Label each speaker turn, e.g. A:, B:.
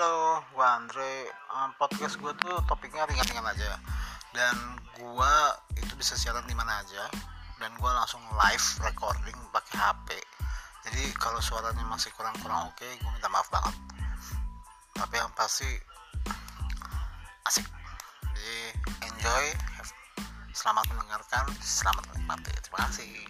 A: Halo, gue Andre. Um, podcast gue tuh topiknya ringan-ringan aja. Dan gue itu bisa siaran di mana aja. Dan gue langsung live recording pakai HP. Jadi kalau suaranya masih kurang-kurang oke, gue minta maaf banget. Tapi yang pasti asik. Jadi enjoy. Selamat mendengarkan, selamat menikmati. Terima kasih.